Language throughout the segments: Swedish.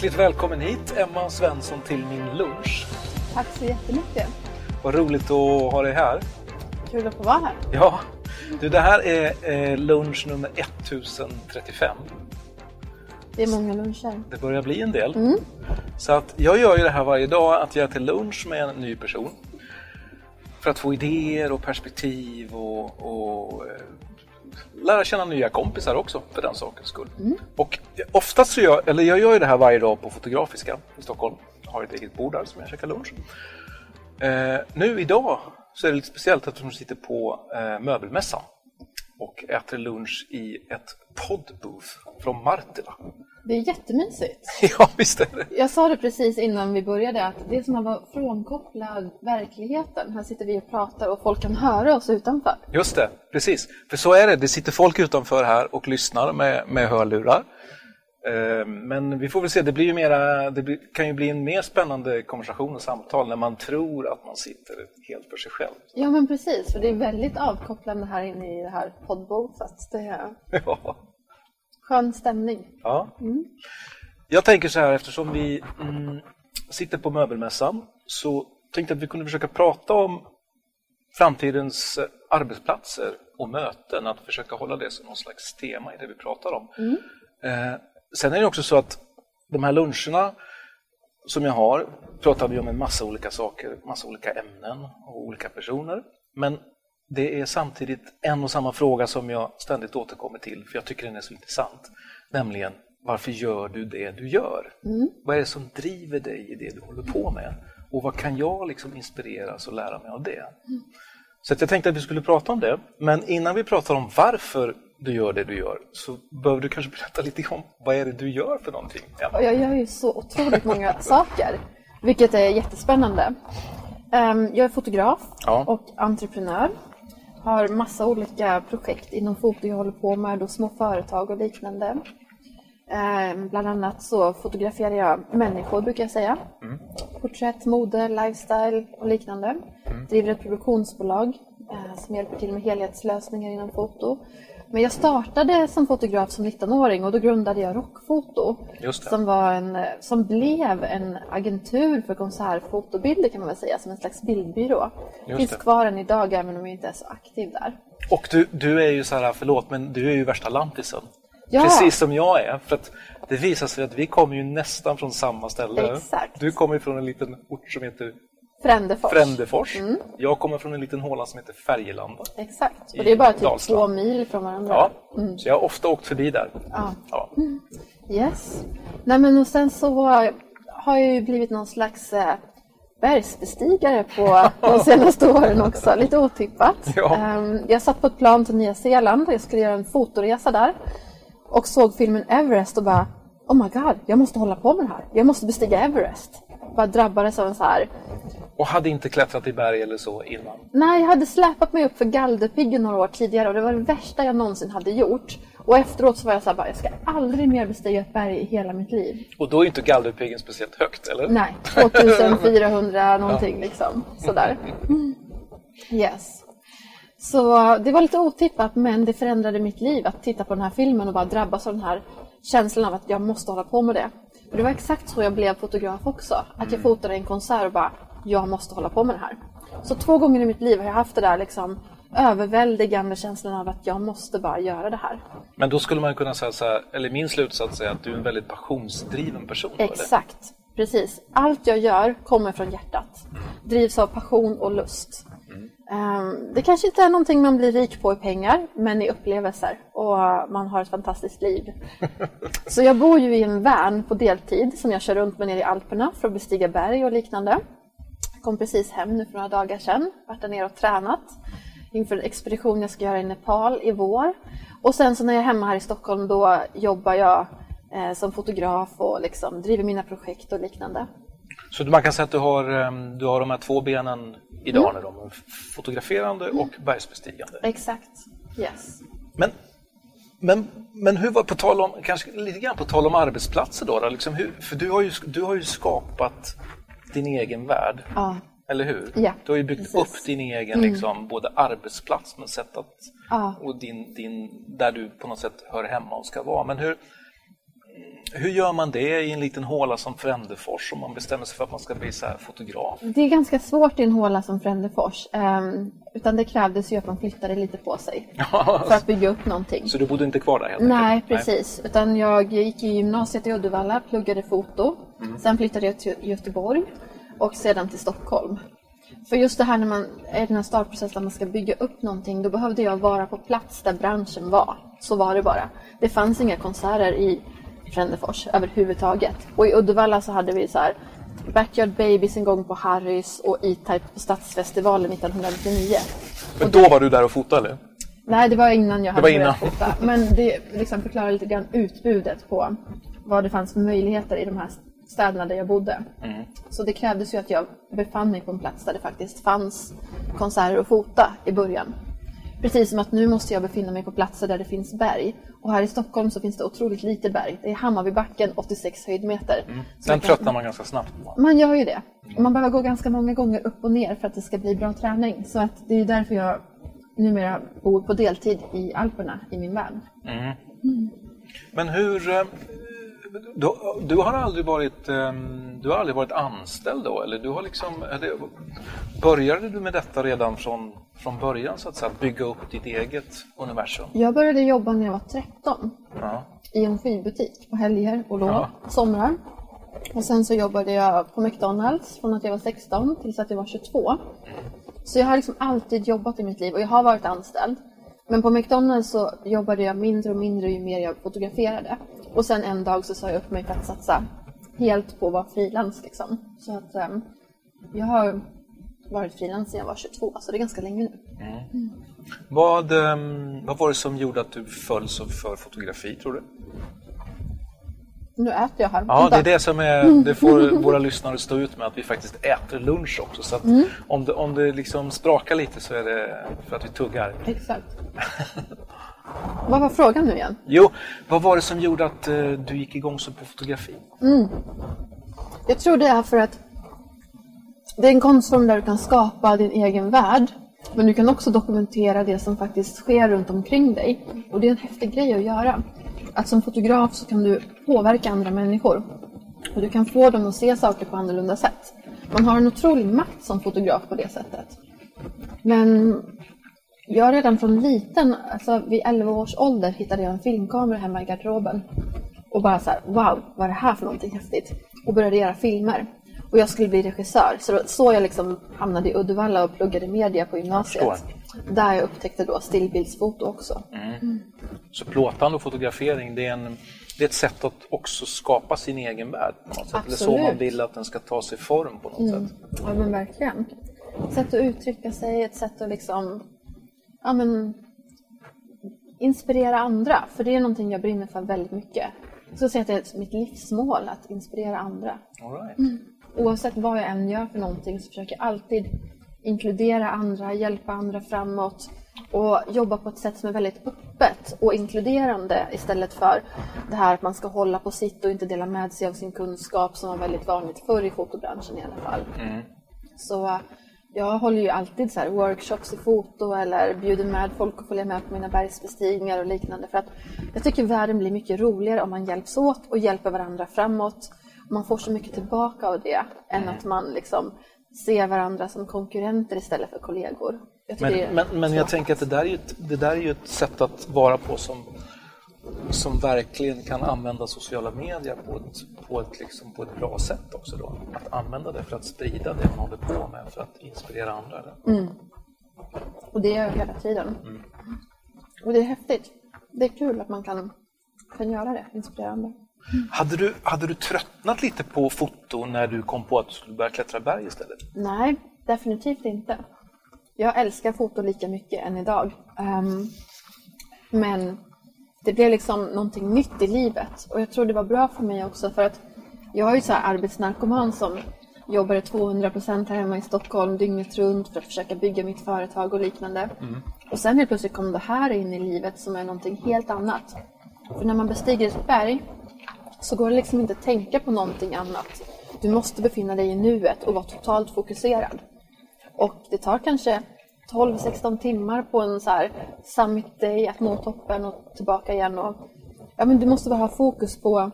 Hjärtligt välkommen hit Emma Svensson till min lunch. Tack så jättemycket. Vad roligt att ha dig här. Kul att få vara här. Ja, du, det här är eh, lunch nummer 1035. Det är många luncher. Det börjar bli en del. Så att jag gör ju det här varje dag, att jag äter lunch med en ny person. För att få idéer och perspektiv och, och eh, lära känna nya kompisar också för den sakens skull. Och oftast så gör, eller jag gör ju det här varje dag på Fotografiska i Stockholm. Jag har ett eget bord där som jag käkar lunch. Eh, nu idag så är det lite speciellt att de sitter på eh, möbelmässan och äter lunch i ett poddbooth från Martila. Det är jättemysigt. ja, visst är det. Jag sa det precis innan vi började att det är som att vara frånkopplad verkligheten. Här sitter vi och pratar och folk kan höra oss utanför. Just det, precis. För så är det. Det sitter folk utanför här och lyssnar med, med hörlurar. Eh, Men vi får väl se, det, blir ju mera, det kan ju bli en mer spännande konversation och samtal när man tror att man sitter helt för sig själv. Ja men precis, för det är väldigt avkopplande här inne i det här. Det är Ja. Skön stämning. Ja. Jag tänker så här, eftersom vi mm, sitter på möbelmässan så tänkte jag att vi kunde försöka prata om framtidens eh, arbetsplatser och möten, att försöka hålla det som någon slags tema i det vi pratar om. Eh, sen är det också så att de här luncherna som jag har pratar vi om en massa olika saker, massa olika ämnen och olika personer. Men det är samtidigt en och samma fråga som jag ständigt återkommer till, för jag tycker den är så intressant. Nämligen, varför gör du det du gör? Vad är det som driver dig i det du håller på med? Och vad kan jag liksom inspireras och lära mig av det? Så att jag tänkte att vi skulle prata om det. Men innan vi pratar om varför du gör det du gör så behöver du kanske berätta lite om vad är det du gör för någonting? Emma? Jag gör ju så otroligt många saker, vilket är jättespännande. Ehm, Jag är fotograf Ja. och entreprenör. Har massa olika projekt inom foto jag håller på med, och små företag och liknande. Ehm, Bland annat så fotograferar jag människor, brukar jag säga. Porträtt, mode, lifestyle och liknande. Driver ett produktionsbolag eh, som hjälper till med helhetslösningar inom foto. Men jag startade som fotograf som 19-åring och då grundade jag Rockfoto. Som, var en, som blev en agentur för konsertfotobilder kan man väl säga, som en slags bildbyrå. Just Finns det. kvar än idag även om jag inte är så aktiv där. Och du, du är ju så här, förlåt, men du är ju värsta lantisen. Ja. Precis som jag är. För att det visar sig att vi kommer ju nästan från samma ställe. Exakt. Du kommer från en liten ort som heter Frändefors. Frändefors. Mm. Jag kommer från en liten håla som heter Färgelanda. Exakt. Och det är bara typ Dalsland. två mil från varandra. Ja, så jag har ofta åkt förbi där. Ja. Ja. Yes. Nej men och sen så har jag ju blivit någon slags eh, bergsbestigare på de senaste åren också. Lite otippat. Ja. Ehm, jag satt på ett plan till Nya Zeeland och jag skulle göra en fotoresa där. Och såg filmen Everest och bara Oh my god, jag måste hålla på med det här. Jag måste bestiga Everest. Bara drabbades av en så här Och hade inte klättrat i berg eller så innan. Nej, jag hade släpat mig upp för Galdhöpiggen några år tidigare och det var det värsta jag någonsin hade gjort. Och efteråt så var jag så här, bara, jag ska aldrig mer bestiga ett berg i hela mitt liv. Och då är inte Galdhöpiggen speciellt högt, eller? Nej, 2400 någonting liksom. Sådär. Mm. Yes. Så det var lite otippat men det förändrade mitt liv att titta på den här filmen och bara drabbas av den här känslan av att jag måste hålla på med det. Och det var exakt så jag blev fotograf också. Att jag fotade en konsert och bara, jag måste hålla på med det här. Så två gånger i mitt liv har jag haft det där liksom överväldigande känslan av att jag måste bara göra det här. Men då skulle man kunna säga så här, eller min slutsats är att du är en väldigt passionsdriven person. Exakt, precis. Allt jag gör kommer från hjärtat. Drivs av passion och lust. Ehm, Det kanske inte är någonting man blir rik på i pengar, men i upplevelser. Och man har ett fantastiskt liv. Så jag bor ju i en van på deltid som jag kör runt med nere i Alperna för att bestiga berg och liknande. Kom precis hem nu för några dagar sedan. Varit där nere och tränat inför en expedition jag ska göra i Nepal i vår. Och sen så när jag är hemma här i Stockholm då jobbar jag eh, som fotograf och liksom driver mina projekt och liknande. Så man kan säga att du har, ehm, du har de här två benen idag, Mm. mm. de fotograferande och bergsbestigande. Exakt. Yes. Men, men, men hur var, på tal om, kanske lite grann på tal om arbetsplatser då, då liksom hur, för du har, ju, du har ju skapat din egen värld, Ja. eller hur? Ja, du har ju byggt precis. Mm. upp din egen liksom, både arbetsplats men sätt att, Ja. och din, din, där du på något sätt hör hemma och ska vara. Men hur, hur gör man det i en liten håla som Frändefors om man bestämmer sig för att man ska bli så här fotograf? Det är ganska svårt i en håla som Frändefors. ehm, utan det krävdes ju att man flyttade lite på sig för att bygga upp någonting. Så du bodde inte kvar där helt Nej, enkelt? precis. Utan jag gick i gymnasiet i Uddevalla, pluggade foto. Sen flyttade jag till Göteborg och sedan till Stockholm. För just det här när man är i den här startprocessen där man ska bygga upp någonting, då behövde jag vara på plats där branschen var. Så var det bara. Det fanns inga konserter i Frändefors överhuvudtaget. Och i Uddevalla så hade vi så här Backyard Babies en gång på Harrys och E-Type på Stadsfestivalen 1999. Men då var du där och fotade eller? Nej, det var innan jag Det hade var börjat fota. Men det liksom förklarar lite grann utbudet på vad det fanns för möjligheter i de här städerna där jag bodde. Mm. Så det krävdes ju att jag befann mig på en plats där det faktiskt fanns konserter att fota i början. Precis som att nu måste jag befinna mig på platser där det finns berg. Och här i Stockholm så finns det otroligt lite berg. Det är Hammarbybacken, 86 höjdmeter. Man kan- tröttnar man ganska snabbt på. man gör ju det. Och man behöver gå ganska många gånger upp och ner för att det ska bli bra träning. Så att det är därför jag numera bor på deltid i Alperna i min värld. Men hur... Du, du har aldrig varit eh, du har aldrig varit anställd då? Eller du har liksom, började du med detta redan från, från början så att säga? Bygga upp ditt eget universum? Jag började jobba när jag var 13 Ja. i en skivbutik på helger och lov, Ja. somrar. Och sen så jobbade jag på McDonalds från att jag var 16 tills att jag var 22. Så jag har liksom alltid jobbat i mitt liv och jag har varit anställd. Men på McDonalds så jobbade jag mindre och mindre ju mer jag fotograferade. Och sen en dag så sa jag upp mig för att satsa helt på att vara frilans liksom. Så att ehm, jag har varit frilans sedan jag var 22, så det är ganska länge nu. Vad, eh, vad var det som gjorde att du föll för fotografi tror du? Nu äter jag här. Ja, det är det som är, det får våra lyssnare stå ut med att vi faktiskt äter lunch också. Så att om, det, om det liksom sprakar lite så är det för att vi tuggar. Exakt. Vad var frågan nu igen? Jo, vad var det som gjorde att eh, du gick igång så på fotografi? Jag tror det är för att det är en konstform där du kan skapa din egen värld. Men du kan också dokumentera det som faktiskt sker runt omkring dig. Och det är en häftig grej att göra. Att som fotograf så kan du påverka andra människor. Och du kan få dem att se saker på annorlunda sätt. Man har en otrolig makt som fotograf på det sättet. Men jag redan från liten, alltså vid 11 års ålder hittade jag en filmkamera hemma i garderoben. Och bara så här, wow, vad är det här för någonting häftigt? Och började göra filmer. Och jag skulle bli regissör. Så var så jag liksom hamnade i Uddevalla och pluggade media på gymnasiet. förstår. Där jag upptäckte då stillbildsfoto också. Så plåtande och fotografering, det är, en, det är ett sätt att också skapa sin egen värld på något sätt. Eller så Absolut. man vill att den ska ta sig form på något sätt. Ja men verkligen. Ett sätt att uttrycka sig, ett sätt att liksom ja, men, inspirera andra. För det är någonting jag brinner för väldigt mycket. Jag skulle säga att det är mitt livsmål att inspirera andra. All right. Oavsett vad jag än gör för någonting så försöker jag alltid inkludera andra, hjälpa andra framåt och jobba på ett sätt som är väldigt öppet och inkluderande istället för det här att man ska hålla på sitt och inte dela med sig av sin kunskap som var väldigt vanligt förr i fotobranschen i alla fall. Så Jag håller ju alltid så workshops i foto eller bjuder med folk att följa med på mina bergsbestigningar och liknande. För att jag tycker världen blir mycket roligare om man hjälps åt och hjälper varandra framåt. Man får så mycket tillbaka av det än att man liksom ser varandra som konkurrenter istället för kollegor. Jag Men, men, men jag tänker att det där, är ju ett, det där är ju ett sätt att vara på som, som verkligen kan använda sociala medier på ett, på, ett, liksom, på ett bra sätt också. Då. Att använda det för att sprida det man håller på med, för att inspirera andra. Eller? Och det gör jag hela tiden. Och det är häftigt. Det är kul att man kan, kan göra det, inspirera andra. Hade, du, hade du tröttnat lite på foto när du kom på att du skulle börja klättra berg istället? Nej, definitivt inte. Jag älskar foto lika mycket än idag. Ehm, men det blev liksom någonting nytt i livet. Och jag tror det var bra för mig också för att jag är ju så här arbetsnarkoman som jobbade 200 procent här hemma i Stockholm dygnet runt för att försöka bygga mitt företag och liknande. Och sen helt plötsligt kom det här in i livet som är någonting helt annat. För när man bestiger ett berg så går det liksom inte att tänka på någonting annat. Du måste befinna dig i nuet och vara totalt fokuserad. Och det tar kanske 12-16 timmar på en så här summit day att nå toppen och tillbaka igen. Och, ja, men du måste bara ha fokus på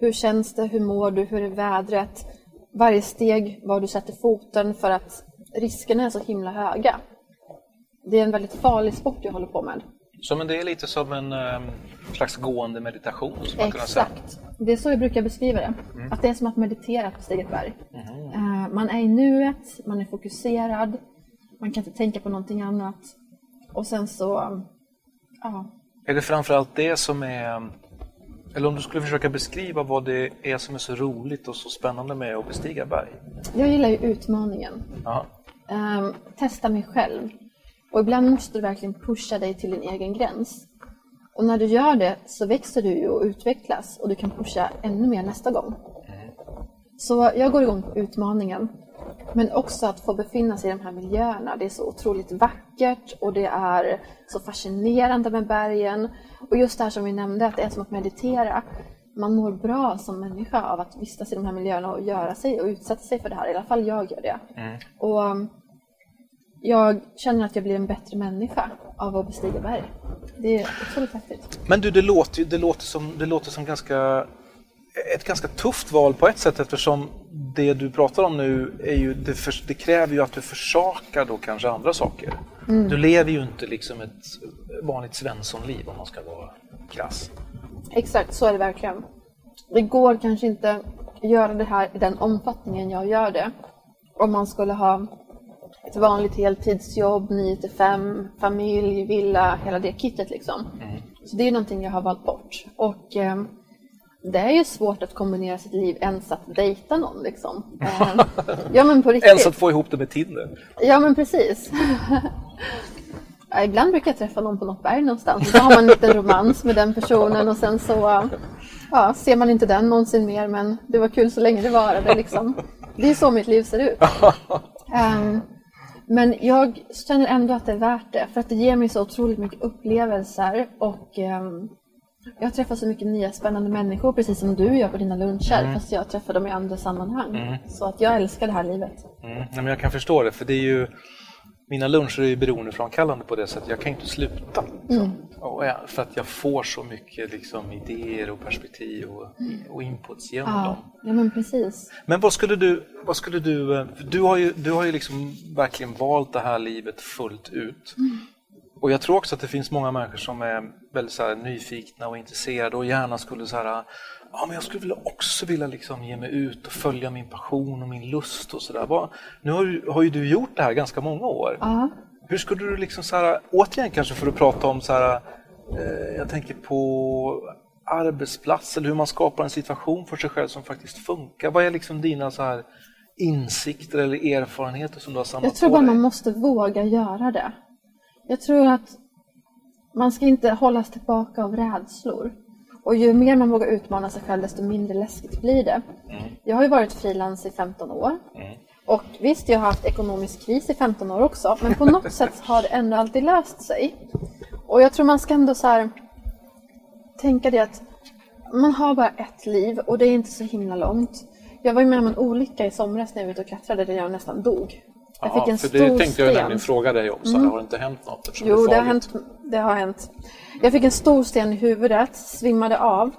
hur känns det, hur mår du, hur är vädret, varje steg, var du sätter foten för att riskerna är så himla höga. Det är en väldigt farlig sport jag håller på med. Så men det är lite som en um, slags gående meditation. Exakt. Det är så jag brukar beskriva det. Att det är som att meditera på steget berg. Eh, Man är i nuet, man är fokuserad, man kan inte tänka på någonting annat. Och sen så, ja, Är det framförallt det som är... Eller om du skulle försöka beskriva vad det är som är så roligt och så spännande med att bestiga berg? jag gillar ju utmaningen. Ehm, testa mig själv. Och ibland måste du verkligen pusha dig till din egen gräns. Och när du gör det så växer du och utvecklas och du kan pusha ännu mer nästa gång. Så jag går igång på utmaningen. Men också att få befinna sig i de här miljöerna. Det är så otroligt vackert och det är så fascinerande med bergen. Och just det här som vi nämnde, att det är som att meditera. Man mår bra som människa av att vistas i de här miljöerna och göra sig och utsätta sig för det här. I alla fall jag gör det. Och um, jag känner att jag blir en bättre människa av att bestiga berg. Det är otroligt häftigt. Men du, det låter, det låter som, det låter som ganska, ett ganska tufft val på ett sätt eftersom det du pratar om nu är ju, det, för, det kräver ju att du försakar då kanske andra saker. Du lever ju inte liksom ett vanligt svenssonliv om man ska vara krass. Exakt, så är det verkligen. Det går kanske inte att göra det här i den omfattningen jag gör det. Om man skulle ha ett vanligt heltidsjobb, 9 till 5, familj, villa, hela det kittet liksom. Så det är någonting jag har valt bort. Och eh, det är ju svårt att kombinera sitt liv ens att dejta någon liksom. Eh, ja men på riktigt. Ens att få ihop det med Tinder. Ja men precis. Ja, ibland brukar jag träffa någon på något berg någonstans. Då har man en liten romans med den personen och sen så ja, ser man inte den någonsin mer men det var kul så länge det varade liksom. Det är så mitt liv ser ut. Ehm, men jag känner ändå att det är värt det för att det ger mig så otroligt mycket upplevelser och ehm, jag träffar så mycket nya spännande människor precis som du gör på dina luncher fast jag träffar dem i andra sammanhang. Så att jag älskar det här livet. Mm. Nej, men jag kan förstå det, för det är ju mina luncher är ju beroendeframkallande på det sättet. Jag kan inte sluta. Jag, för att jag får så mycket liksom, idéer och perspektiv och, och inputs genom dem. Ja, ja men precis. Men vad skulle du, vad skulle du, eh, du har ju, du har ju liksom verkligen valt det här livet fullt ut. Och jag tror också att det finns många människor som är väldigt så här, nyfikna och intresserade och gärna skulle så här, ja men jag skulle vilja också vilja liksom ge mig ut och följa min passion och min lust och sådär. Nu har, har ju du gjort det här ganska många år. Ja. Hur skulle du liksom så här, återigen kanske för att prata om så här, eh, jag tänker på arbetsplats eller hur man skapar en situation för sig själv som faktiskt funkar. Vad är liksom dina så här insikter eller erfarenheter som du har samlat Jag tror på bara man måste våga göra det. Jag tror att man ska inte hållas tillbaka av rädslor. Och ju mer man vågar utmana sig själv desto mindre läskigt blir det. Jag har ju varit frilans i 15 år. Och visst, jag har haft ekonomisk kris i 15 år också, men på något sätt har det ändå alltid löst sig. Och jag tror man ska ändå så här tänka det att man har bara ett liv och det är inte så himla långt. Jag var ju med om en olycka i somras när jag var ute och klättrade där jag nästan dog. Jag fick en för stor det tänkte jag sten. nämligen fråga dig om. Så här, Har det inte hänt något? Jo, är det har, hänt, det har hänt. Jag fick en stor sten i huvudet, svimmade av.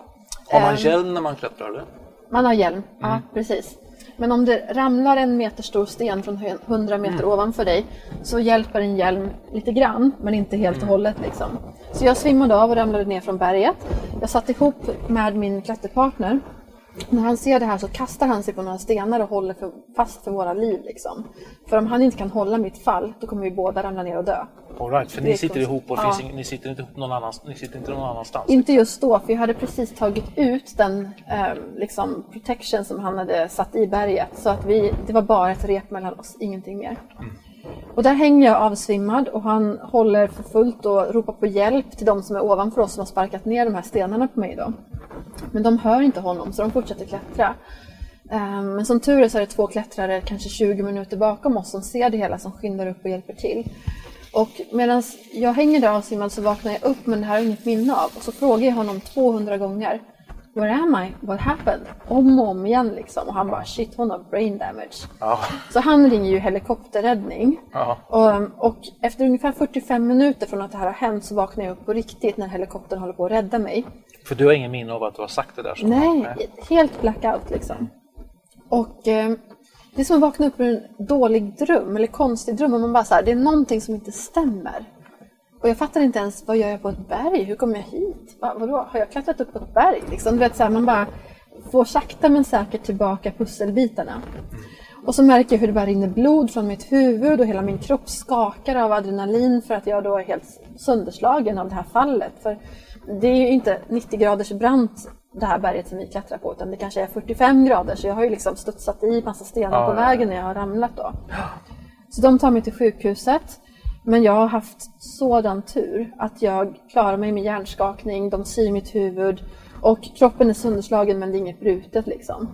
Har man Ehm, hjälm när man klättrar? Eller? Man har hjälm, ja Mm. precis. Men om det ramlar en meter stor sten från hö- 100 meter Mm. ovanför dig så hjälper en hjälm lite grann, men inte helt Mm. och hållet. Liksom. Så jag svimmade av och ramlade ner från berget. Jag satt ihop med min klätterpartner. När han ser det här så kastar han sig på några stenar och håller för, fast för våra liv. Liksom. För om han inte kan hålla mitt fall, då kommer vi båda ramla ner och dö. All right, för ni sitter ihop och Ja. ing- ni sitter inte ihop någon annanstans. Ni sitter inte någon annanstans. Inte just då, för jag hade precis tagit ut den eh, liksom protection som han hade satt i berget. Så att vi, det var bara ett rep mellan oss, ingenting mer. Och där hänger jag avsvimmad och han håller för fullt och ropar på hjälp till de som är ovanför oss som har sparkat ner de här stenarna på mig. Då. Men de hör inte honom så de fortsätter klättra. Ehm, men som tur är så är det två klättrare kanske 20 minuter bakom oss som ser det hela som skyndar upp och hjälper till. Och medan jag hänger där avsvimmad så vaknar jag upp men det här har jag inget minne av. Och så frågar jag honom 200 gånger Where am I? What happened? Om och om igen liksom. Och han bara shit hon har brain damage. Ja. Så han ringer ju helikopterräddning. Ja. Och, och efter ungefär 45 minuter från att det här har hänt så vaknar jag upp på riktigt när helikoptern håller på att rädda mig. För du har ingen minne av att du har sagt det där? Så. Nej, helt blackout liksom. Och eh, det är som att vakna upp ur en dålig dröm eller konstig dröm och man bara så här, det är någonting som inte stämmer. Och jag fattar inte ens, vad gör jag på ett berg? Hur kommer jag hit? Va, vadå? Har jag klättrat upp på ett berg? Liksom, du vet, så här, man bara får sakta men säkert tillbaka pusselbitarna. Och så märker jag hur det bara rinner blod från mitt huvud och hela min kropp skakar av adrenalin för att jag då är helt sönderslagen av det här fallet. För det är ju inte 90 graders brant det här berget som vi klättrar på utan det kanske är 45 grader så jag har ju liksom studsat i massa stenar Ja, på vägen när jag har ramlat då. Så de tar mig till sjukhuset. Men jag har haft sådan tur att jag klarar mig med hjärnskakning, de syr mitt huvud och kroppen är sönderslagen men det är inget brutet liksom.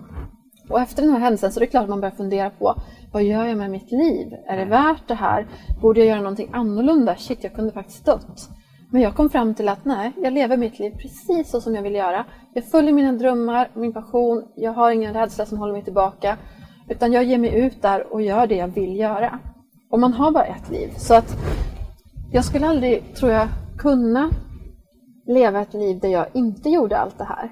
Och efter den här händelsen så är det klart att man börjar fundera på vad gör jag med mitt liv? Är det värt det här? Borde jag göra någonting annorlunda? Shit, jag kunde faktiskt dött. Men jag kom fram till att nej, jag lever mitt liv precis så som jag vill göra. Jag följer mina drömmar, min passion, jag har ingen rädsla som håller mig tillbaka. Utan jag ger mig ut där och gör det jag vill göra. Och man har bara ett liv. Så att jag skulle aldrig, tror jag, kunna leva ett liv där jag inte gjorde allt det här.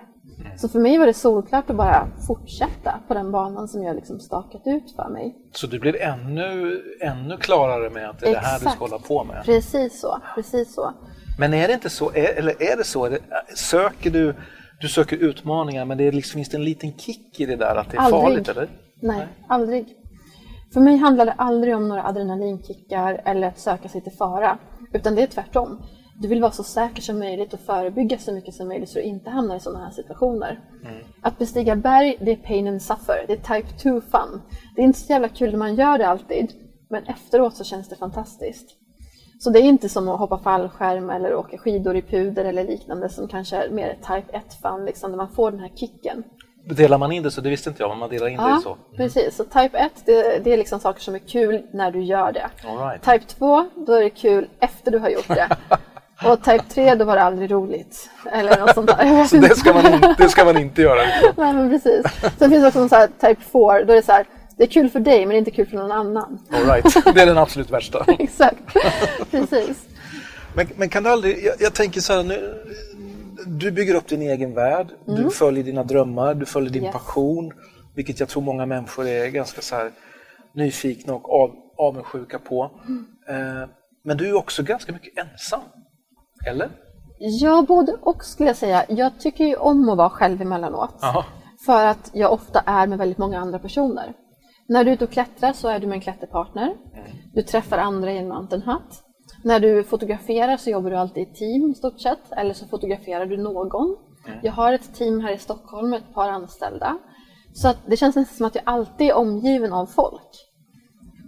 Så för mig var det solklart att bara fortsätta på den banan som jag liksom stakat ut för mig. Så du blir ännu, ännu klarare med att det är det här du ska hålla på med? Precis så, precis så. Men är det inte så, är, eller är det så, är det, söker du, du söker utmaningar men det är liksom, finns det en liten kick i det där att det är Aldrig. farligt eller? Nej, aldrig. För mig handlar det aldrig om några adrenalinkickar eller att söka sig till fara. Utan det är tvärtom. Du vill vara så säker som möjligt och förebygga så mycket som möjligt så du inte hamnar i sådana här situationer. Att bestiga berg, det är pain and suffer. Det är type 2 fun. Det är inte så jävla kul när man gör det alltid. Men efteråt så känns det fantastiskt. Så det är inte som att hoppa fallskärm eller åka skidor i puder eller liknande som kanske är mer type 1 fun, liksom, där man får den här kicken. Delar man in det så, det visste inte jag, men man delar in det så. precis. Så type 1, det, det är liksom saker som är kul när du gör det. All right. Type 2, då är det kul efter du har gjort det. Och type 3, då var det aldrig roligt. Eller något sånt där. Jag vet Så inte. det ska man, in, det ska man inte göra. Liksom. Nej, men precis. Sen finns det också en sån här type 4, då är det så här, det är kul för dig men inte kul för någon annan. All right. Det är den absolut värsta. Exakt, precis. Men, men kan du aldrig, jag, jag tänker så här, nu, du bygger upp din egen värld, du följer dina drömmar, du följer din Yes. passion, vilket jag tror många människor är ganska så här nyfikna och av, avundsjuka på. Eh, men du är också ganska mycket ensam. Eller? Ja, både och skulle jag säga. Jag tycker ju om att vara själv emellanåt. Jaha. För att jag ofta är med väldigt många andra personer. När du är ute och klättrar så är du med en klätterpartner. Du träffar andra i en mountain hut. När du fotograferar så jobbar du alltid i team i stort sett. Eller så fotograferar du någon. Jag har ett team här i Stockholm med ett par anställda. Så det känns nästan som att jag alltid är omgiven av folk.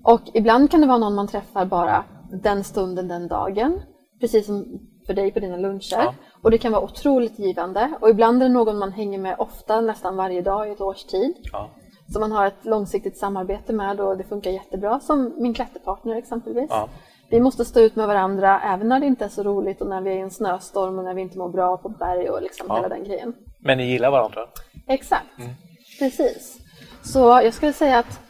Och ibland kan det vara någon man träffar bara den stunden, den dagen. Precis som för dig på dina luncher. Ja. Och det kan vara otroligt givande. Och ibland är det någon man hänger med ofta, nästan varje dag i ett års tid. Ja. Som man har ett långsiktigt samarbete med och det funkar jättebra. Som min klätterpartner exempelvis. Ja. Vi måste stå ut med varandra även när det inte är så roligt och när vi är i en snöstorm och när vi inte mår bra på berg och liksom Ja. hela den grejen. Men ni gillar varandra? Exakt, precis. Så jag skulle säga att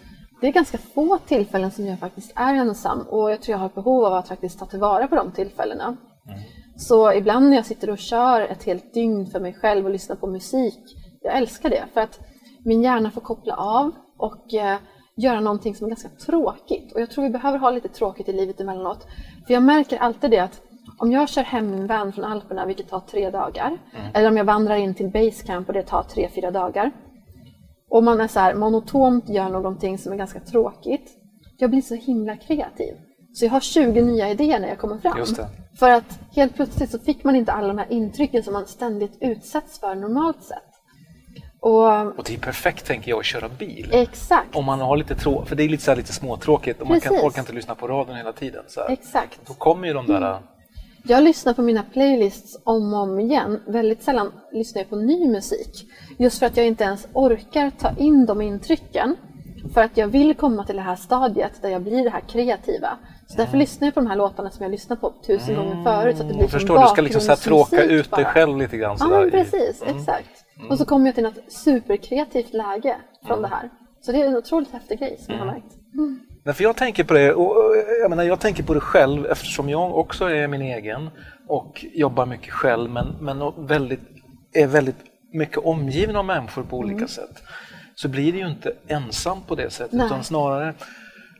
Det är ganska få tillfällen som jag faktiskt är ensam och jag tror jag har ett behov av att faktiskt ta tillvara på de tillfällena. Mm. Så ibland när jag sitter och kör ett helt dygn för mig själv och lyssnar på musik, jag älskar det för att min hjärna får koppla av och eh, göra någonting som är ganska tråkigt. Och jag tror vi behöver ha lite tråkigt i livet emellanåt. För jag märker alltid det att om jag kör hem min van från Alperna, vilket tar tre dagar, mm. eller om jag vandrar in till basecamp och det tar tre, fyra dagar, och man är så här monotont gör någonting som är ganska tråkigt, jag blir så himla kreativ. Så jag har 20 nya idéer när jag kommer fram. För att helt plötsligt så fick man inte alla de här intrycken som man ständigt utsätts för normalt sett. Och, och det är perfekt tänker jag att köra bil. Exakt. Om man har lite trå för det är lite, så lite småtråkigt och man kan, orkar inte lyssna på radion hela tiden. Så Exakt. Då kommer ju de där... Mm. Jag lyssnar på mina playlists om och om igen. Väldigt sällan lyssnar jag på ny musik. Just för att jag inte ens orkar ta in de intrycken. För att jag vill komma till det här stadiet där jag blir det här kreativa. Så därför mm. lyssnar jag på de här låtarna som jag lyssnat på tusen mm. gånger förut. Så att det blir jag förstår, du ska liksom så här tråka ut dig själv lite grann. Ja, precis. Mm. Exakt. Och så kommer jag till något superkreativt läge från mm. det här. Så det är en otroligt häftig grej som jag har mm. märkt. Mm. Nej, för jag tänker på det, och jag, menar, jag tänker på det själv eftersom jag också är min egen och jobbar mycket själv men, men väldigt, är väldigt mycket omgiven av människor på olika mm. sätt. Så blir det ju inte ensam på det sättet Nej. utan snarare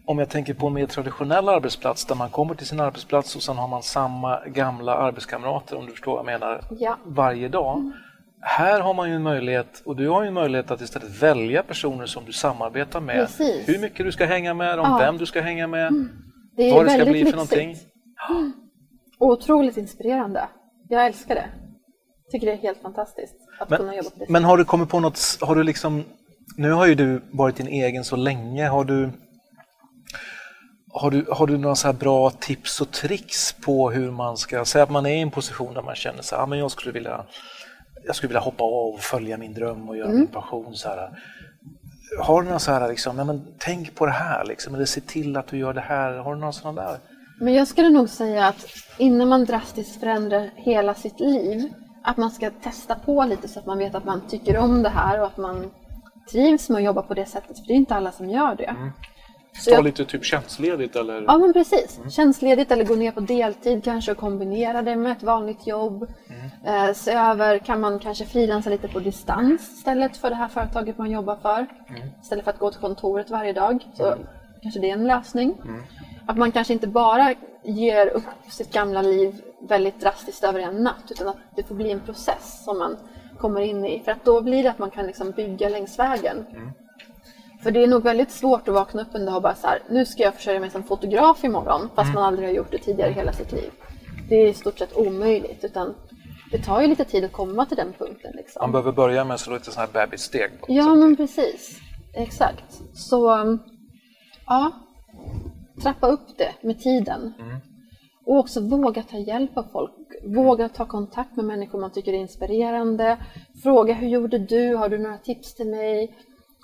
om jag tänker på en mer traditionell arbetsplats där man kommer till sin arbetsplats och sen har man samma gamla arbetskamrater, om du förstår vad jag menar, ja. varje dag. Mm. Här har man ju en möjlighet, och du har ju en möjlighet att istället välja personer som du samarbetar med. Precis. Hur mycket du ska hänga med, om ja. vem du ska hänga med, mm. det vad det ska bli för någonting. Mm. Otroligt inspirerande. Jag älskar det. Tycker det är helt fantastiskt att men, kunna jobba på det Men har du kommit på något, har du liksom, nu har ju du varit din egen så länge, har du har du, har du några så bra tips och tricks på hur man ska, säga att man är i en position där man känner här, ah, men jag skulle vilja jag skulle vilja hoppa av och följa min dröm och göra mm. min passion. Så här. Har du några så här, liksom, nej, men tänk på det här, liksom, eller se till att du gör det här. Har du några sådana där? Men jag skulle nog säga att innan man drastiskt förändrar hela sitt liv, att man ska testa på lite så att man vet att man tycker om det här och att man trivs med att jobba på det sättet, för det är inte alla som gör det. Mm. Ta jag... lite typ tjänstledigt eller? Ja men precis. Mm. Tjänstledigt eller gå ner på deltid kanske och kombinera det med ett vanligt jobb. Mm. Eh, se över, kan man kanske frilansa lite på distans istället för det här företaget man jobbar för? Mm. Istället för att gå till kontoret varje dag. Så mm. kanske det är en lösning. Mm. Att man kanske inte bara ger upp sitt gamla liv väldigt drastiskt över en natt utan att det får bli en process som man kommer in i. För att då blir det att man kan liksom bygga längs vägen. För det är nog väldigt svårt att vakna upp en dag och bara så här, nu ska jag försörja mig som fotograf imorgon, fast mm. man aldrig har gjort det tidigare i hela sitt liv. Det är i stort sett omöjligt, utan det tar ju lite tid att komma till den punkten. Liksom. Man behöver börja med så lite sådana här bebissteg. Ja, men precis. Exakt. Så, ja, trappa upp det med tiden. Mm. Och också våga ta hjälp av folk. Våga ta kontakt med människor man tycker är inspirerande. Fråga hur gjorde du? Har du några tips till mig?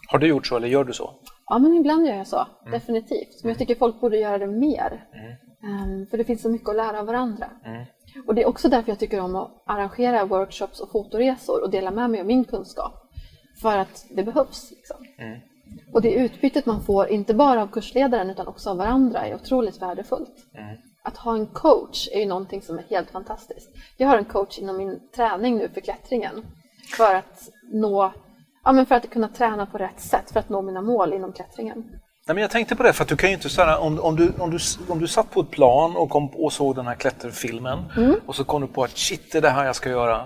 Har du gjort så eller gör du så? Ja, men ibland gör jag så. Mm. Definitivt. Men jag tycker folk borde göra det mer. Mm. Um, för det finns så mycket att lära av varandra. Mm. Och det är också därför jag tycker om att arrangera workshops och fotoresor och dela med mig av min kunskap. För att det behövs. Liksom. Mm. Och det utbytet man får, inte bara av kursledaren utan också av varandra, är otroligt värdefullt. Mm. Att ha en coach är ju någonting som är helt fantastiskt. Jag har en coach inom min träning nu för klättringen. För att nå Ja, men för att kunna träna på rätt sätt för att nå mina mål inom klättringen. Nej, men jag tänkte på det, för att du kan ju inte säga om, om, du, om, du, om du satt på ett plan och, kom, och såg den här klätterfilmen mm. och så kom du på att shit, det är det här jag ska göra.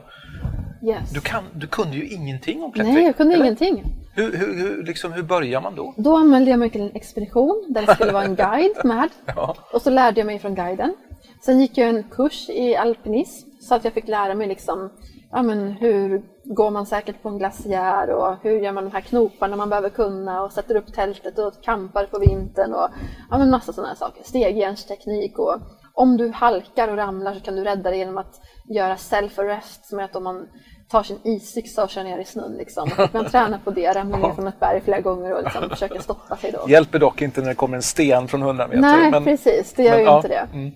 Yes. Du, kan, du kunde ju ingenting om klättring. Nej, jag kunde eller? ingenting. Hur, hur, hur, liksom, hur börjar man då? Då anmälde jag mig till en expedition där det skulle vara en guide med. ja. Och så lärde jag mig från guiden. Sen gick jag en kurs i alpinism så att jag fick lära mig liksom ja, men hur går man säkert på en glaciär och hur gör man de här knoparna man behöver kunna och sätter upp tältet och kampar på vintern och ja, men massa sådana saker. Stegjärnsteknik och om du halkar och ramlar så kan du rädda dig genom att göra self-arrest som är att om man tar sin isyxa och kör ner i snön. Liksom. Man tränar på det, ramlar ner från ett berg flera gånger och liksom försöker stoppa sig. Då. Hjälper dock inte när det kommer en sten från 100 meter. Nej, men, precis, det gör men, ju ja, inte det. Mm.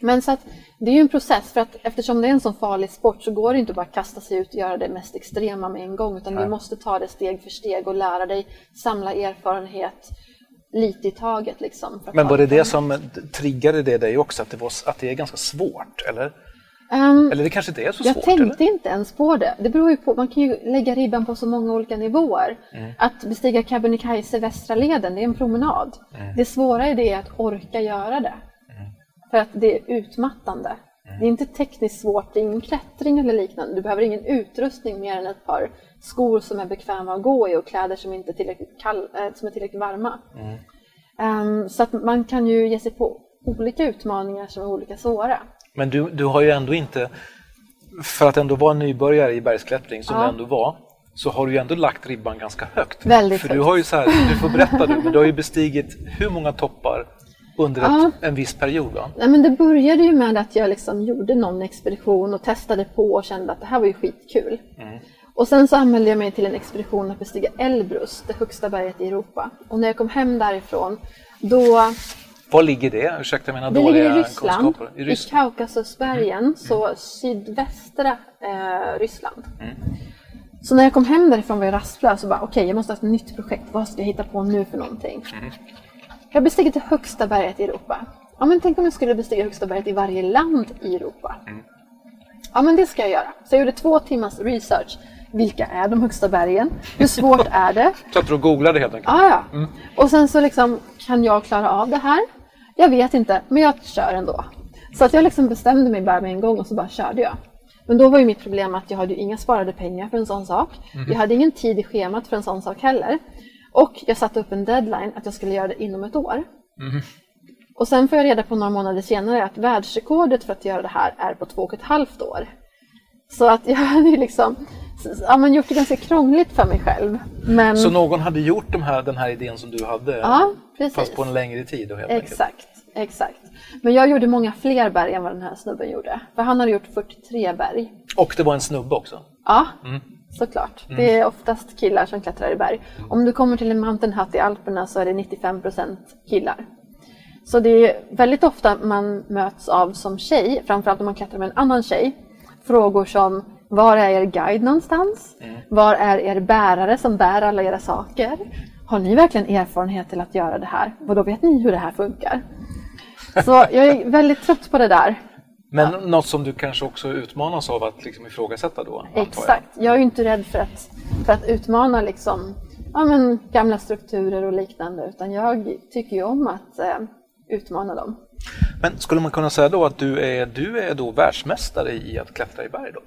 Men så att det är ju en process för att eftersom det är en sån farlig sport så går det inte bara att kasta sig ut och göra det mest extrema med en gång utan Nej. du måste ta det steg för steg och lära dig samla erfarenhet lite i taget. Liksom, Men var det det som triggade det dig också, att det, var, att det är ganska svårt? Eller, Ehm, eller det kanske inte är så jag svårt? tänkte eller? inte ens på det. Det beror ju på, man kan ju lägga ribban på så många olika nivåer. Mm. Att bestiga Kebnekaise västra leden, det är en promenad. Mm. Det svåra är det att orka göra det. För att det är utmattande. Mm. Det är inte tekniskt svårt, det är ingen klättring eller liknande. Du behöver ingen utrustning mer än ett par skor som är bekväma att gå i och kläder som inte är tillräckligt, kall, äh, som är tillräckligt varma. Mm. Ehm, så att man kan ju ge sig på olika utmaningar som är olika svåra. Men du, du har ju ändå inte, för att ändå vara nybörjare i bergsklättring som Ja. du ändå var, så har du ju ändå lagt ribban ganska högt. Väldigt För du högt. har ju så här, du får berätta du, men du har ju bestigit hur många toppar under ett, Ja. en viss period? Va? Nej, men det började ju med att jag liksom gjorde någon expedition och testade på och kände att det här var ju skitkul. Och sen så anmälde jag mig till en expedition att bestiga Elbrus, det högsta berget i Europa. Och när jag kom hem därifrån, då... Var ligger det? Ursäkta mina Det dåliga ligger i Ryssland, kunskaper. i, I Ryssland. Kaukasusbergen, så sydvästra eh, Ryssland. Så när jag kom hem därifrån var jag rastlös och bara okej, jag måste ha ett nytt projekt. Vad ska jag hitta på nu för någonting? Jag har bestigit det högsta berget i Europa. Ja, men tänk om jag skulle bestiga högsta berget i varje land i Europa. Ja, men det ska jag göra. Så jag gjorde två timmars research. Vilka är de högsta bergen? Hur svårt är det? Satt du och googlade helt enkelt? Ah, ja. Och sen så liksom, kan jag klara av det här? Jag vet inte, men jag kör ändå. Så att jag liksom bestämde mig bara med en gång och så bara körde jag. Men då var ju mitt problem att jag hade inga sparade pengar för en sån sak. Jag hade ingen tid i schemat för en sån sak heller. Och jag satte upp en deadline att jag skulle göra det inom ett år. Och sen får jag reda på några månader senare att världsrekordet för att göra det här är på två och ett halvt år. Så att jag hade ju liksom ja, men gjort det ganska krångligt för mig själv. Men... Så någon hade gjort de här, den här idén som du hade, Ja, fast på en längre tid? Då, helt enkelt. Exakt, exakt. Men jag gjorde många fler berg än vad den här snubben gjorde. För han hade gjort 43 berg. Och det var en snubbe också? Ja, såklart. Det är oftast killar som klättrar i berg. Om du kommer till en mountain hut i Alperna så är det 95% killar. Så det är väldigt ofta man möts av som tjej, framförallt om man klättrar med en annan tjej, frågor som var är er guide någonstans? Var är er bärare som bär alla era saker? Har ni verkligen erfarenhet till att göra det här? Och då vet ni hur det här funkar? Så jag är väldigt trött på det där. Men något som du kanske också utmanas av att liksom ifrågasätta då? antar jag. Exakt. Jag är ju inte rädd för att, för att utmana liksom, ja, men, gamla strukturer och liknande, utan jag tycker ju om att eh, utmana dem. Men skulle man kunna säga då att du är, du är då världsmästare i att klättra i berg då?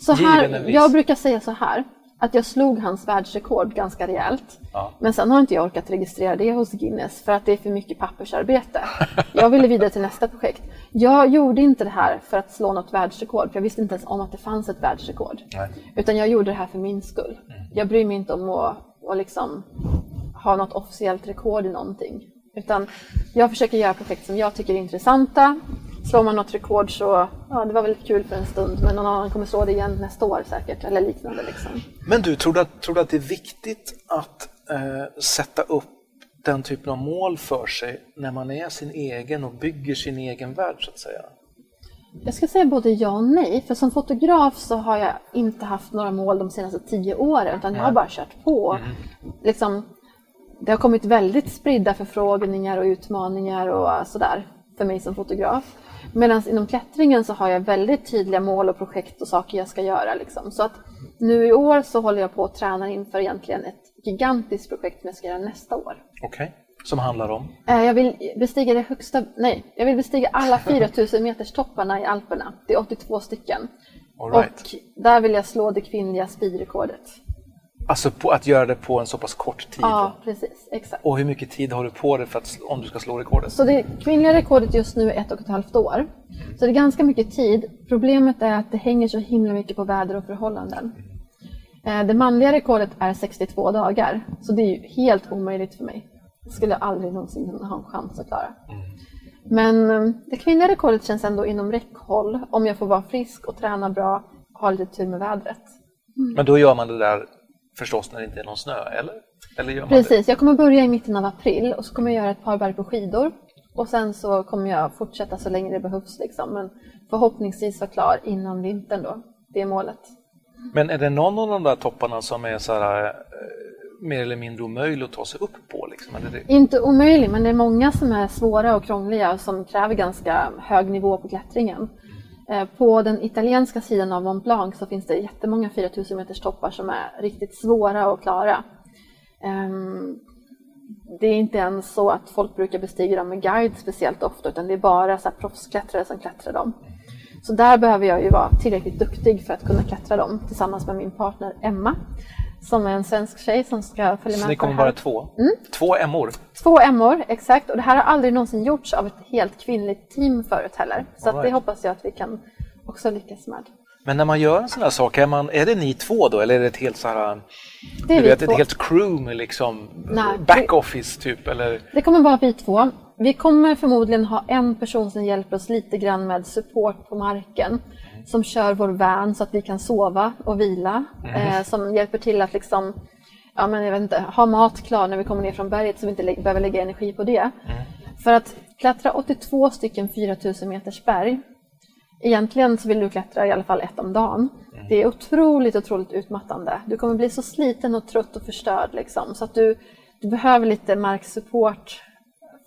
Så här, jag brukar säga så här, att jag slog hans världsrekord ganska rejält. Ja. Men sen har inte jag orkat registrera det hos Guinness för att det är för mycket pappersarbete. Jag ville vidare till nästa projekt. Jag gjorde inte det här för att slå något världsrekord, för jag visste inte ens om att det fanns ett världsrekord. Nej. Utan jag gjorde det här för min skull. Jag bryr mig inte om att, att liksom ha något officiellt rekord i någonting. Utan jag försöker göra projekt som jag tycker är intressanta. Slår man något rekord så, ja det var väl kul för en stund, men någon annan kommer slå det igen nästa år säkert, eller liknande liksom. Men du, tror du att, tror du att det är viktigt att eh, sätta upp den typen av mål för sig när man är sin egen och bygger sin egen värld så att säga? Jag ska säga både ja och nej, för som fotograf så har jag inte haft några mål de senaste tio åren, utan jag har bara kört på. Liksom, det har kommit väldigt spridda förfrågningar och utmaningar och sådär för mig som fotograf. Medan inom klättringen så har jag väldigt tydliga mål och projekt och saker jag ska göra. Liksom. Så att nu i år så håller jag på att träna inför egentligen ett gigantiskt projekt som jag ska göra nästa år. Okej. Som handlar om? Eh, Jag vill bestiga det högsta, nej, jag vill bestiga alla 4000 meters topparna i Alperna. Det är 82 stycken. All right. Och där vill jag slå det kvinnliga speedrekordet. Alltså på att göra det på en så pass kort tid? Ja, precis. Exakt. Och hur mycket tid har du på dig för att, om du ska slå rekordet? Så det kvinnliga rekordet just nu är ett och ett halvt år. Så det är ganska mycket tid. Problemet är att det hänger så himla mycket på väder och förhållanden. Eh, Det manliga rekordet är 62 dagar, så det är ju helt omöjligt för mig. Det skulle jag aldrig någonsin ha en chans att klara. Men eh, det kvinnliga rekordet känns ändå inom räckhåll om jag får vara frisk och träna bra och ha lite tur med vädret. Men då gör man det där förstås när det inte är någon snö, eller? Eller gör man Precis, jag kommer börja i mitten av april och så kommer jag göra ett par berg på skidor. Och sen så kommer jag fortsätta så länge det behövs liksom. Men förhoppningsvis vara klar innan vintern då. Det är målet. det? Men är det någon av de där topparna som är så här, eh, mer eller mindre omöjlig att ta sig upp på? Liksom? Det... Inte omöjlig, men det är många som är svåra och krångliga och som kräver ganska hög nivå på klättringen. Eh, på den italienska sidan av Mont Blanc så finns det jättemånga 4000 meters toppar som är riktigt svåra att klara. Ehm, det är inte ens så att folk brukar bestiga dem med guide speciellt ofta utan det är bara så här proffsklättrare som klättrar dem. Så där behöver jag ju vara tillräckligt duktig för att kunna klättra dem tillsammans med min partner Emma som är en svensk tjej som ska följa med Så ni kommer vara två? Två emmor? Två Emmor, exakt. Och det här har aldrig någonsin gjorts av ett helt kvinnligt team förut heller. Så att det hoppas jag att vi kan också lyckas med. Men när man gör en sån här sak, är, man, är det ni två då eller är det ett helt så här, Det är du vet, ett helt crew med liksom backoffice typ eller? Det kommer vara vi två. Vi kommer förmodligen ha en person som hjälper oss lite grann med support på marken. Som kör vår van så att vi kan sova och vila. Eh, som hjälper till att liksom, ja, men jag vet inte, ha mat klar när vi kommer ner från berget så vi inte lä- behöver lägga energi på det. För att klättra 82 stycken 4000 meters berg Egentligen så vill du klättra i alla fall ett om dagen. Det är otroligt, otroligt utmattande. Du kommer bli så sliten och trött och förstörd liksom. Så att du, du behöver lite marksupport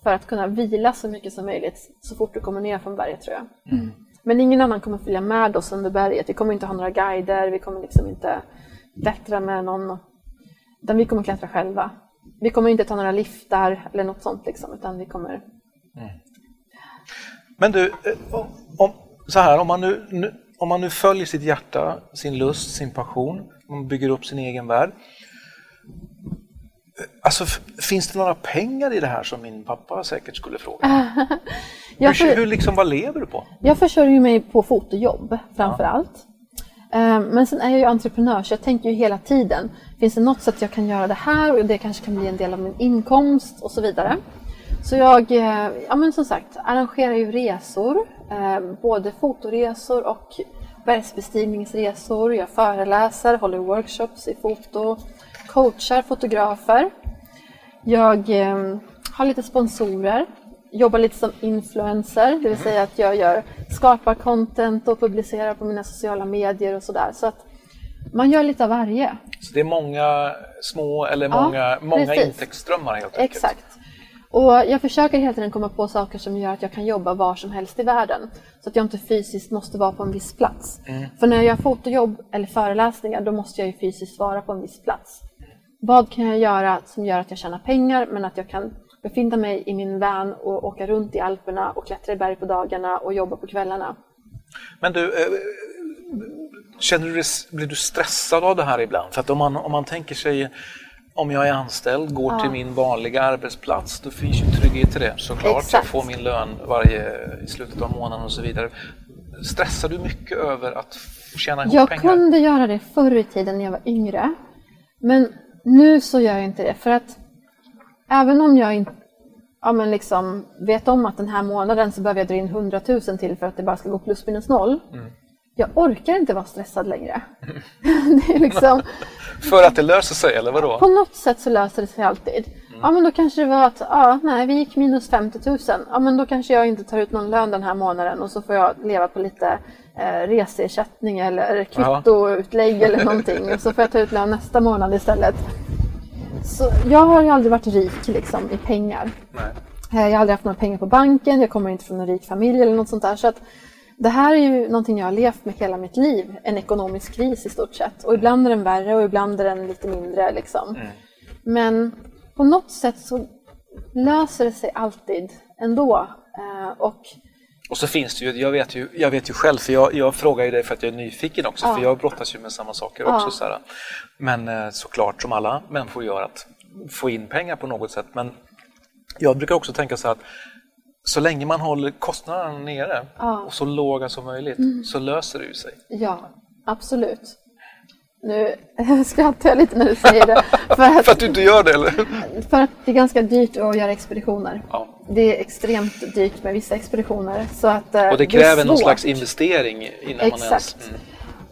för att kunna vila så mycket som möjligt så fort du kommer ner från berget tror jag. Men ingen annan kommer följa med oss under berget. Vi kommer inte ha några guider, vi kommer liksom inte klättra med någon. Utan vi kommer klättra själva. Vi kommer inte ta några liftar eller något sånt liksom, utan vi kommer Men du, eh, om, så här, om man, nu, nu, om man nu följer sitt hjärta, sin lust, sin passion, man bygger upp sin egen värld. eh, Alltså, finns det några pengar i det här som min pappa säkert skulle fråga? Jag för- hur liksom, vad lever du på? Jag försörjer mig på fotojobb framför allt. Eh, Men sen är jag ju entreprenör så jag tänker ju hela tiden, finns det något sätt jag kan göra det här och det kanske kan bli en del av min inkomst och så vidare. Så jag, eh, ja men som sagt, arrangerar ju resor, eh, både fotoresor och bergsbestigningsresor. Jag föreläser, håller workshops i foto, coachar fotografer. Jag har lite sponsorer, jobbar lite som influencer, det vill säga att jag gör, skapar content och publicerar på mina sociala medier och sådär. Så att man gör lite av varje. Så det är många små eller Ja, många, många precis. intäktsströmmar helt enkelt. Exakt. Och jag försöker hela tiden komma på saker som gör att jag kan jobba var som helst i världen. Så att jag inte fysiskt måste vara på en viss plats. För när jag gör fotojobb eller föreläsningar då måste jag ju fysiskt vara på en viss plats. Vad kan jag göra som gör att jag tjänar pengar men att jag kan befinna mig i min van och åka runt i Alperna och klättra i berg på dagarna och jobba på kvällarna? Men du, eh, känner du, blir du stressad av det här ibland? För att om man, om man tänker sig om jag är anställd, går till min vanliga arbetsplats, då finns ju trygghet i det såklart. Jag Exakt. får min lön varje, i slutet av månaden och så vidare. Stressar du mycket över att tjäna ihop Jag pengar? kunde göra det förr i tiden när jag var yngre. Men nu så gör jag inte det. För att även om jag inte ja, men liksom vet om att den här månaden så behöver jag dra in 100 000 till för att det bara ska gå plus minus noll. Jag orkar inte vara stressad längre. det är liksom, För att det löser sig, eller vadå? på något sätt så löser det sig alltid. Ja men då kanske det var att, ja nej vi gick minus 50 000. Ja men då kanske jag inte tar ut någon lön den här månaden och så får jag leva på lite eh, reseersättning eller kvittoutlägg eller någonting. Och så får jag ta ut lön nästa månad istället. Så jag har ju aldrig varit rik liksom i pengar. Nej. Eh, Jag har aldrig haft några pengar på banken, jag kommer inte från en rik familj eller något sånt där. Så att det här är ju någonting jag har levt med hela mitt liv, en ekonomisk kris i stort sett. Och ibland är den värre och ibland är den lite mindre. Liksom. Men på något sätt så löser det sig alltid ändå. Eh, Och Och så finns det ju, jag vet ju, jag vet ju själv, för jag, jag frågar ju dig för att jag är nyfiken också, för jag brottas ju med samma saker också. Ja. Så här. Men eh, såklart, som alla människor gör, att få in pengar på något sätt. Men jag brukar också tänka så här att så länge man håller kostnaderna nere och så låga som möjligt så löser det ju sig. ja, absolut. Nu skrattar jag lite när du säger det. För att, För att du inte gör det eller? för att det är ganska dyrt att göra expeditioner. Ja. Det är extremt dyrt med vissa expeditioner. Så att, eh, Och det kräver någon svårt. slags investering innan man ens... Exakt. Mm.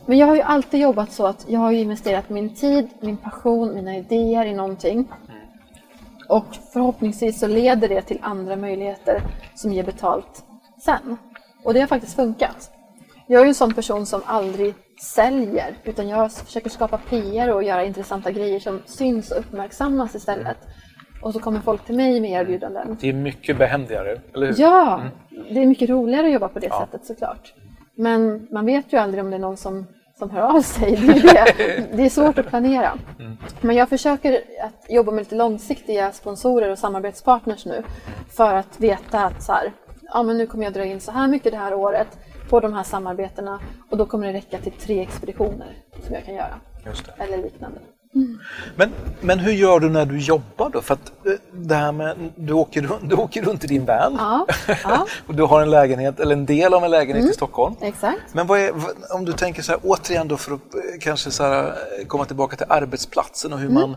Men jag har ju alltid jobbat så att jag har investerat min tid, min passion, mina idéer i någonting. Och förhoppningsvis så leder det till andra möjligheter som ger betalt sen. Och det har faktiskt funkat. Jag är ju en sån person som aldrig säljer utan jag försöker skapa PR och göra intressanta grejer som syns och uppmärksammas istället. Och så kommer folk till mig med erbjudanden. Det är mycket behändigare, eller hur? Ja, det är mycket roligare att jobba på det sättet såklart. Men man vet ju aldrig om det är någon som, som hör av sig. Det är, det. det är svårt att planera. Men jag försöker att jobba med lite långsiktiga sponsorer och samarbetspartners nu för att veta att så här, ja, men nu kommer jag dra in så här mycket det här året på de här samarbetena och då kommer det räcka till tre expeditioner som jag kan göra. Eller liknande. Men, men hur gör du när du jobbar då? För att eh, det här med, du åker, du åker runt i din van Ja, ja. och du har en lägenhet, eller en del av en lägenhet i Stockholm. Exakt. Men är, om du tänker så här, återigen då för att eh, kanske så här, eh, komma tillbaka till arbetsplatsen och hur man...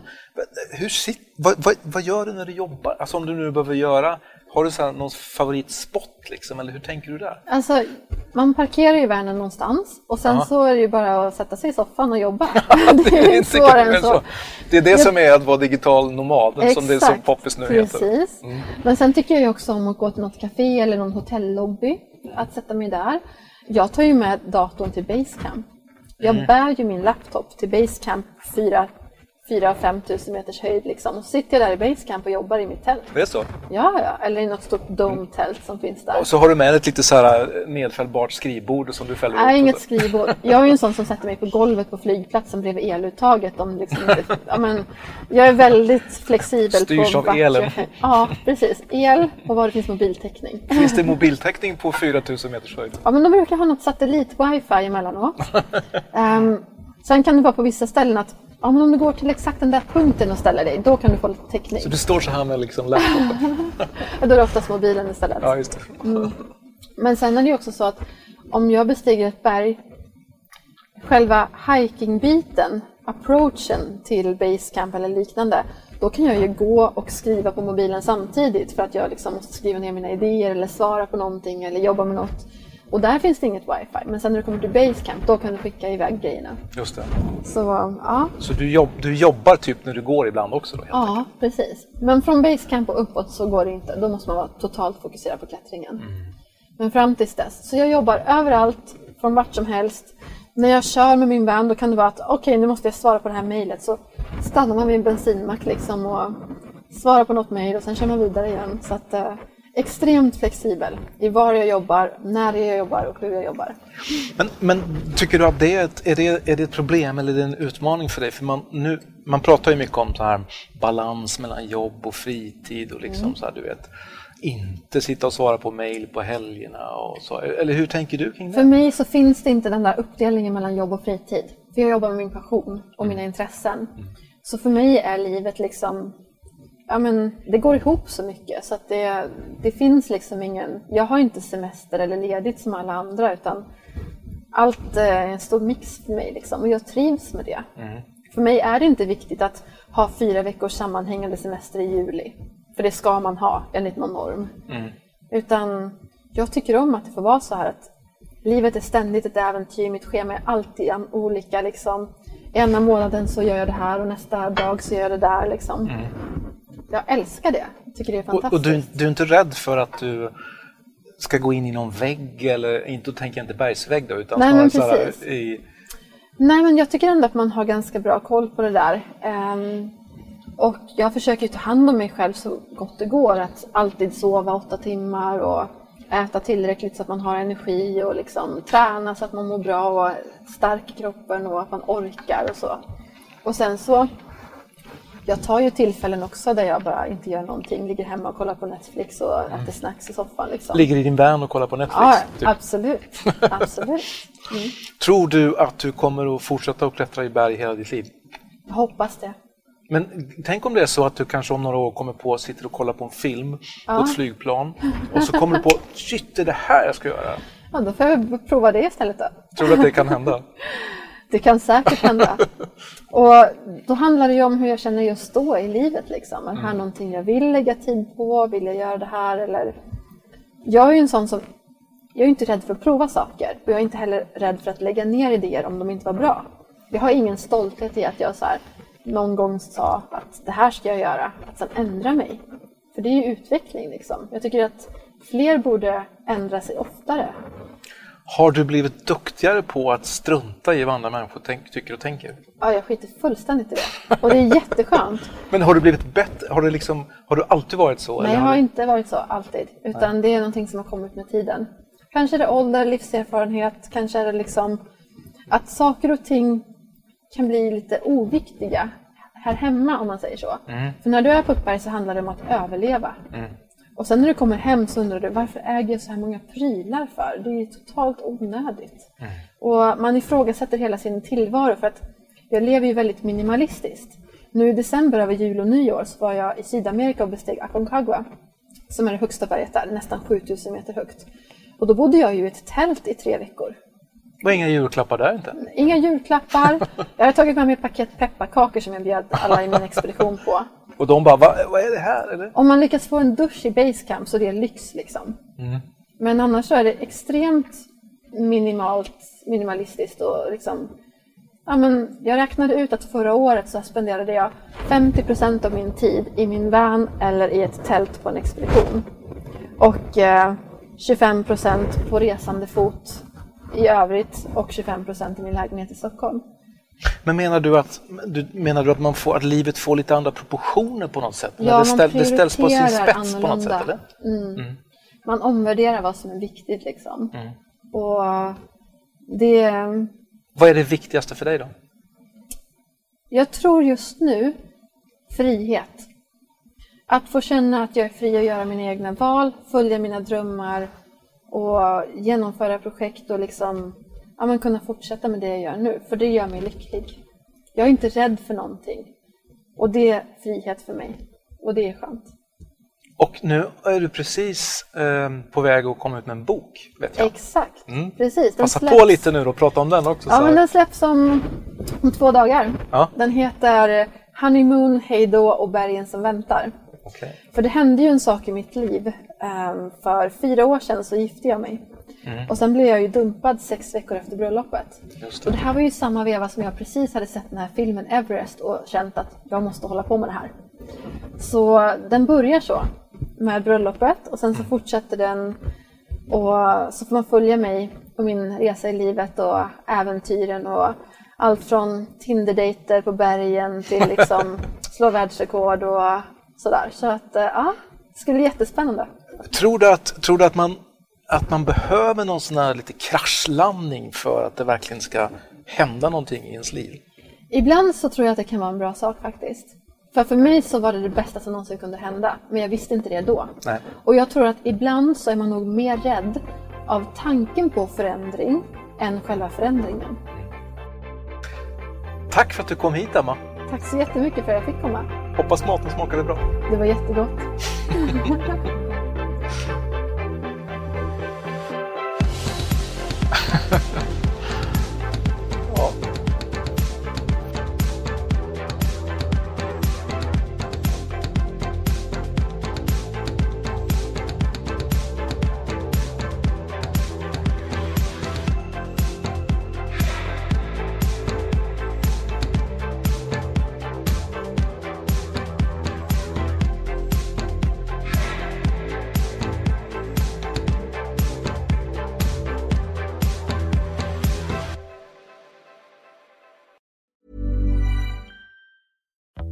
Hur sit, vad, vad, vad gör du när du jobbar? Alltså om du nu behöver göra, har du så någon favoritspot liksom, eller hur tänker du där? Alltså, man parkerar ju vanen någonstans och sen Ja. så är det ju bara att sätta sig i soffan och jobba. Det är inte svårare än än så. Det är det som är att vara digital nomad, som det är så Exakt, poppis nu heter. Mm. Precis. Men sen tycker jag ju också om att gå till något café eller någon hotellobby, att sätta mig där. Jag tar ju med datorn till Basecamp. Jag Mm. bär ju min laptop till Basecamp 4-5 tusen meters höjd liksom. Och så sitter jag där i Basecamp och jobbar i mitt tält. Det är så? Ja, ja. Eller i något stort dome-tält som finns där. Och så har du med ett lite så här nedfällbart skrivbord som du fäller Nej, upp. inget skrivbord. Jag är ju en sån som sätter mig på golvet på flygplatsen bredvid eluttaget. Om liksom inte, ja, men, jag är väldigt flexibel. Styrs på av vart elen. Jag, ja, precis. El och var det finns mobiltäckning. Finns det mobiltäckning på 4000 meters höjd? Ja, men de brukar ha något satellit-wifi emellanåt. um, sen kan det vara på vissa ställen att ja, men om du går till exakt den där punkten och ställer dig, då kan du få lite täckning. Så du står så här med liksom laptopen? Då är det oftast mobilen istället. Ja, just det. Men sen är det ju också så att om jag bestiger ett berg, själva hikingbiten, approachen till basecamp eller liknande, då kan jag ju gå och skriva på mobilen samtidigt för att jag liksom måste skriva ner mina idéer eller svara på någonting eller jobba med något. Och där finns det inget wifi. Men sen när du kommer till basecamp, då kan du skicka iväg grejerna. Just det. Så ja, Så du, jobb, du jobbar typ när du går ibland också? Då, ja precis. Men från basecamp och uppåt så går det inte. Då måste man vara totalt fokuserad på klättringen. Men fram tills dess. Så jag jobbar överallt, från vart som helst. När jag kör med min van då kan det vara att okej, nu måste jag svara på det här mejlet. Så stannar man vid en bensinmack liksom och svarar på något mejl och sen kör man vidare igen. Så att, eh, extremt flexibel i var jag jobbar, när jag jobbar och hur jag jobbar. Men, men tycker du att det är ett, är, det, är det ett problem eller är det en utmaning för dig? För man, nu, man pratar ju mycket om så här balans mellan jobb och fritid och liksom så här, du vet, inte sitta och svara på mejl på helgerna och så. Eller hur tänker du kring det? För mig så finns det inte den där uppdelningen mellan jobb och fritid. För jag jobbar med min passion och mina intressen. Så för mig är livet liksom, ja men det går ihop så mycket så att det, det finns liksom ingen, jag har inte semester eller ledigt som alla andra utan allt är en stor mix för mig liksom och jag trivs med det. För mig är det inte viktigt att ha fyra veckors sammanhängande semester i juli. För det ska man ha enligt någon norm. Utan jag tycker om att det får vara så här att livet är ständigt ett äventyr, mitt schema är alltid olika. Liksom. Ena månaden så gör jag det här och nästa dag så gör jag det där. Liksom. Jag älskar det. Jag tycker det är Och, och fantastiskt. du, du är inte rädd för att du ska gå in i någon vägg eller inte, tänker jag inte bergsvägg då, utan Nej, men så här precis. i, Nej, men jag tycker ändå att man har ganska bra koll på det där. Ehm, och jag försöker ju ta hand om mig själv så gott det går. Att alltid sova åtta timmar och äta tillräckligt så att man har energi och liksom träna så att man mår bra och stark i kroppen och att man orkar och så. Och sen så, jag tar ju tillfällen också där jag bara inte gör någonting, ligger hemma och kollar på Netflix och äter snacks i soffan. Liksom. ligger i din van och kollar på Netflix. Ja, typ. absolut. absolut. Tror du att du kommer att fortsätta att klättra i berg hela ditt liv? Jag hoppas det. Men tänk om det är så att du kanske om några år kommer på, sitter och kollar på en film på ett flygplan och så kommer du på, shit det är det här jag ska göra. Ja, då får jag prova det istället då. Tror du att det kan hända? Det kan säkert hända. Och då handlar det ju om hur jag känner just då i livet. Liksom. Är det här någonting jag vill lägga tid på? Vill jag göra det här? Eller... Jag är ju en sån som... Jag är inte rädd för att prova saker. Och jag är inte heller rädd för att lägga ner idéer om de inte var bra. Jag har ingen stolthet i att jag så här, någon gång sa att det här ska jag göra. Att sen ändra mig. För det är ju utveckling liksom. Jag tycker att fler borde ändra sig oftare. Har du blivit duktigare på att strunta i vad andra människor tänk, tycker och tänker? Ja, jag skiter fullständigt i det. Och det är jätteskönt. Men har du blivit bättre? Har du, liksom, har du alltid varit så? Nej, jag har har du- inte varit så alltid. Utan det är någonting som har kommit med tiden. Kanske är det ålder, livserfarenhet, kanske är det liksom att saker och ting kan bli lite oviktiga här hemma om man säger så. För när du är på ett berg så handlar det om att överleva. Och sen när du kommer hem så undrar du varför äger jag så här många prylar för? Det är ju totalt onödigt. Och man ifrågasätter hela sin tillvaro för att jag lever ju väldigt minimalistiskt. Nu i december över jul och nyår så var jag i Sydamerika och besteg Aconcagua som är det högsta berget där, nästan 7000 meter högt. Och då bodde jag ju i ett tält i tre veckor. var inga julklappar där inte? Inga julklappar. Jag hade tagit med mig ett paket pepparkakor som jag bjöd alla i min expedition på. Och de bara, Va, vad är det här? Eller? Om man lyckas få en dusch i basecamp så det är lyx liksom. Men annars så är det extremt minimalt, minimalistiskt och liksom Ja, men jag räknade ut att förra året så spenderade jag 50% av min tid i min van eller i ett tält på en expedition. Och eh, 25% på resande fot i övrigt och 25% i min lägenhet i Stockholm. Men menar du att, du, menar du att, man får, att livet får lite andra proportioner på något sätt? När Ja, det, man ställ, det ställs på sin spets på något sätt? annorlunda. Eller? Man omvärderar vad som är viktigt liksom. Mm. Och det... Vad är det viktigaste för dig då? Jag tror just nu frihet. Att få känna att jag är fri att göra mina egna val, följa mina drömmar och genomföra projekt och liksom, ja, men kunna fortsätta med det jag gör nu. För det gör mig lycklig. Jag är inte rädd för någonting. Och det är frihet för mig. Och det är skönt. Och nu är du precis eh, på väg att komma ut med en bok, vet jag. Exakt, Mm. precis. Den Passa släpps- på lite nu och prata om den också. Ja, men den släpps om, om två dagar. Ja. Den heter Honeymoon, Hejdå och bergen som väntar. Okej. För det hände ju en sak i mitt liv. Ehm, För fyra år sedan så gifte jag mig. Och sen blev jag ju dumpad sex veckor efter bröllopet. Just Och det. det här var ju samma veva som jag precis hade sett den här filmen Everest och känt att jag måste hålla på med det här. Så den börjar så med bröllopet och sen så fortsätter den och så får man följa mig på min resa i livet och äventyren och allt från Tinder-dejter på bergen till liksom slå världsrekord och sådär. Så att eh, ja, det ska bli jättespännande. Tror du, att, tror du att, man, att man behöver någon sån här lite kraschlandning för att det verkligen ska hända någonting i ens liv? Ibland så tror jag att det kan vara en bra sak faktiskt. För för mig så var det det bästa som någonsin kunde hända, men jag visste inte det då. Nej. Och jag tror att ibland så är man nog mer rädd av tanken på förändring än själva förändringen. Tack för att du kom hit, Emma. Tack så jättemycket för att jag fick komma. Hoppas maten smakade bra. Det var jättegott.